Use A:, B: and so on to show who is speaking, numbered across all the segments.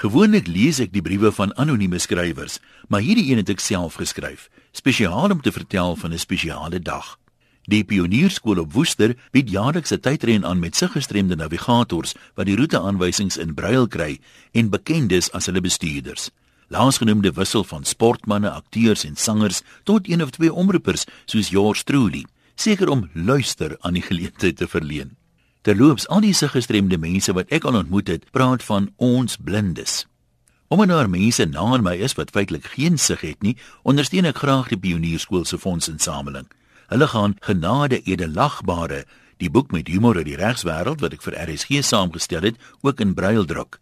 A: Gewoonlik lees ek die briewe van anonieme skrywers, maar hierdie een het ek self geskryf, spesiaal om te vertel van 'n spesiale dag. Die Pionierskool op Woester bied jaarliks 'n tydren aan met siggestremde navigators wat die roeteaanwysings in brail kry en bekend is as hulle bestuurders. Laasgenoemde wissel van sportmense, akteurs en sangers tot een of twee omroepers soos George Truly, seker om luister aan die geleentheid te verleen. Terloops, al die siggestremde mense wat ek al ontmoet het, praat van ons blindes. Omdat daar mense na my is wat feitelik geen sig het nie, ondersteun ek graag die Pionierskool se fondsinsameling. Hulle gaan genade edelagbare, die boek met humor uit die regswêreld wat ek vir RSG saamgestel het, ook in brail druk.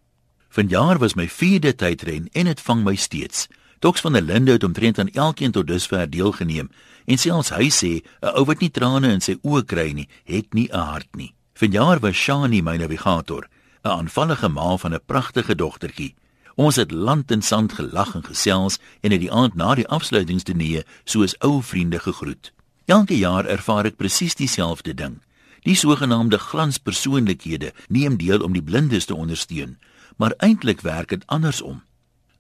A: Vanjaar was my vierde tydren en dit vang my steeds. Doks van der Linde het omtrent aan elkeen tot dusver deelgeneem en selfs hy sê 'n ou wat nie trane in sy oë kry nie, het nie 'n hart nie. Vanjaar was Shani my navigator, 'n aanvallige ma van 'n pragtige dogtertjie. Ons het land en sand gelag en gesels en het die aand na die afsluitingsdiner soos ou vriende gegroet. Elke jaar ervaar ek presies dieselfde ding. Die sogenaamde glanspersoonlikhede neem deel om die blindes te ondersteun, maar eintlik werk dit andersom.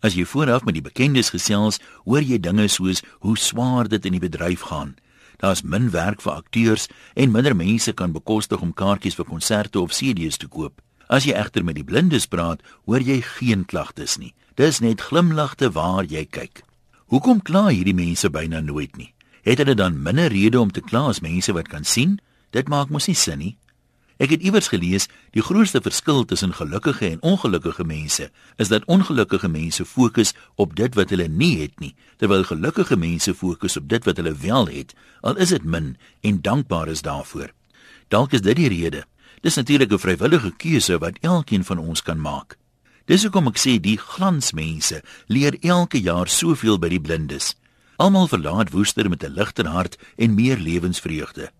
A: As jy vooraf met die bekendes gesels, hoor jy dinge soos hoe swaar dit in die bedryf gaan. Daar's min werk vir akteurs en minder mense kan bekostig om kaartjies vir konserte of CD's te koop. As jy egter met die blindes praat, hoor jy geen klagtes nie. Dis net glimlagte waar jy kyk. Hoekom kla hierdie mense byna nooit nie? Het hulle dan minder rede om te kla as mense wat kan sien? Dit maak mos nie sin nie. Ek het iewers gelees, die grootste verskil tussen gelukkige en ongelukkige mense is dat ongelukkige mense fokus op dit wat hulle nie het nie, terwyl gelukkige mense fokus op dit wat hulle wel het, al is dit min en dankbaar is daarvoor. Dalk is dit die rede. Dis natuurlik 'n vrywillige keuse wat elkeen van ons kan maak. Dis hoekom ek sê die glansmense leer elke jaar soveel by die blindes. Almal verlaat Woester met 'n ligter hart en meer lewensvreugde.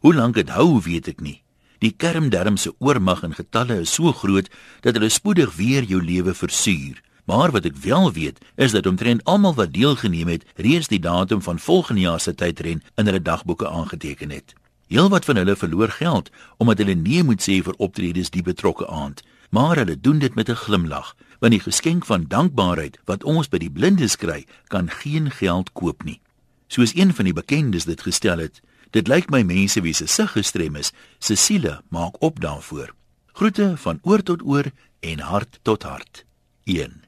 A: Hoe lank dit hou, weet ek nie. Die kermderm se oormag en getalle is so groot dat hulle spoedig weer jou lewe versuur. Maar wat ek wel weet, is dat omtrent almal wat deelgeneem het, reeds die datum van volgende jaar se tydren in hulle dagboeke aangeteken het. Heelwat van hulle verloor geld omdat hulle nee moet sê vir optredes die betrokke aand, maar hulle doen dit met 'n glimlag, want die geskenk van dankbaarheid wat ons by die blindes kry, kan geen geld koop nie. Soos een van die bekendes dit gestel het, Dit lyk my mense wie se sig gestrem is, se siele maak op daarvoor. Groete van oor tot oor en hart tot hart. 1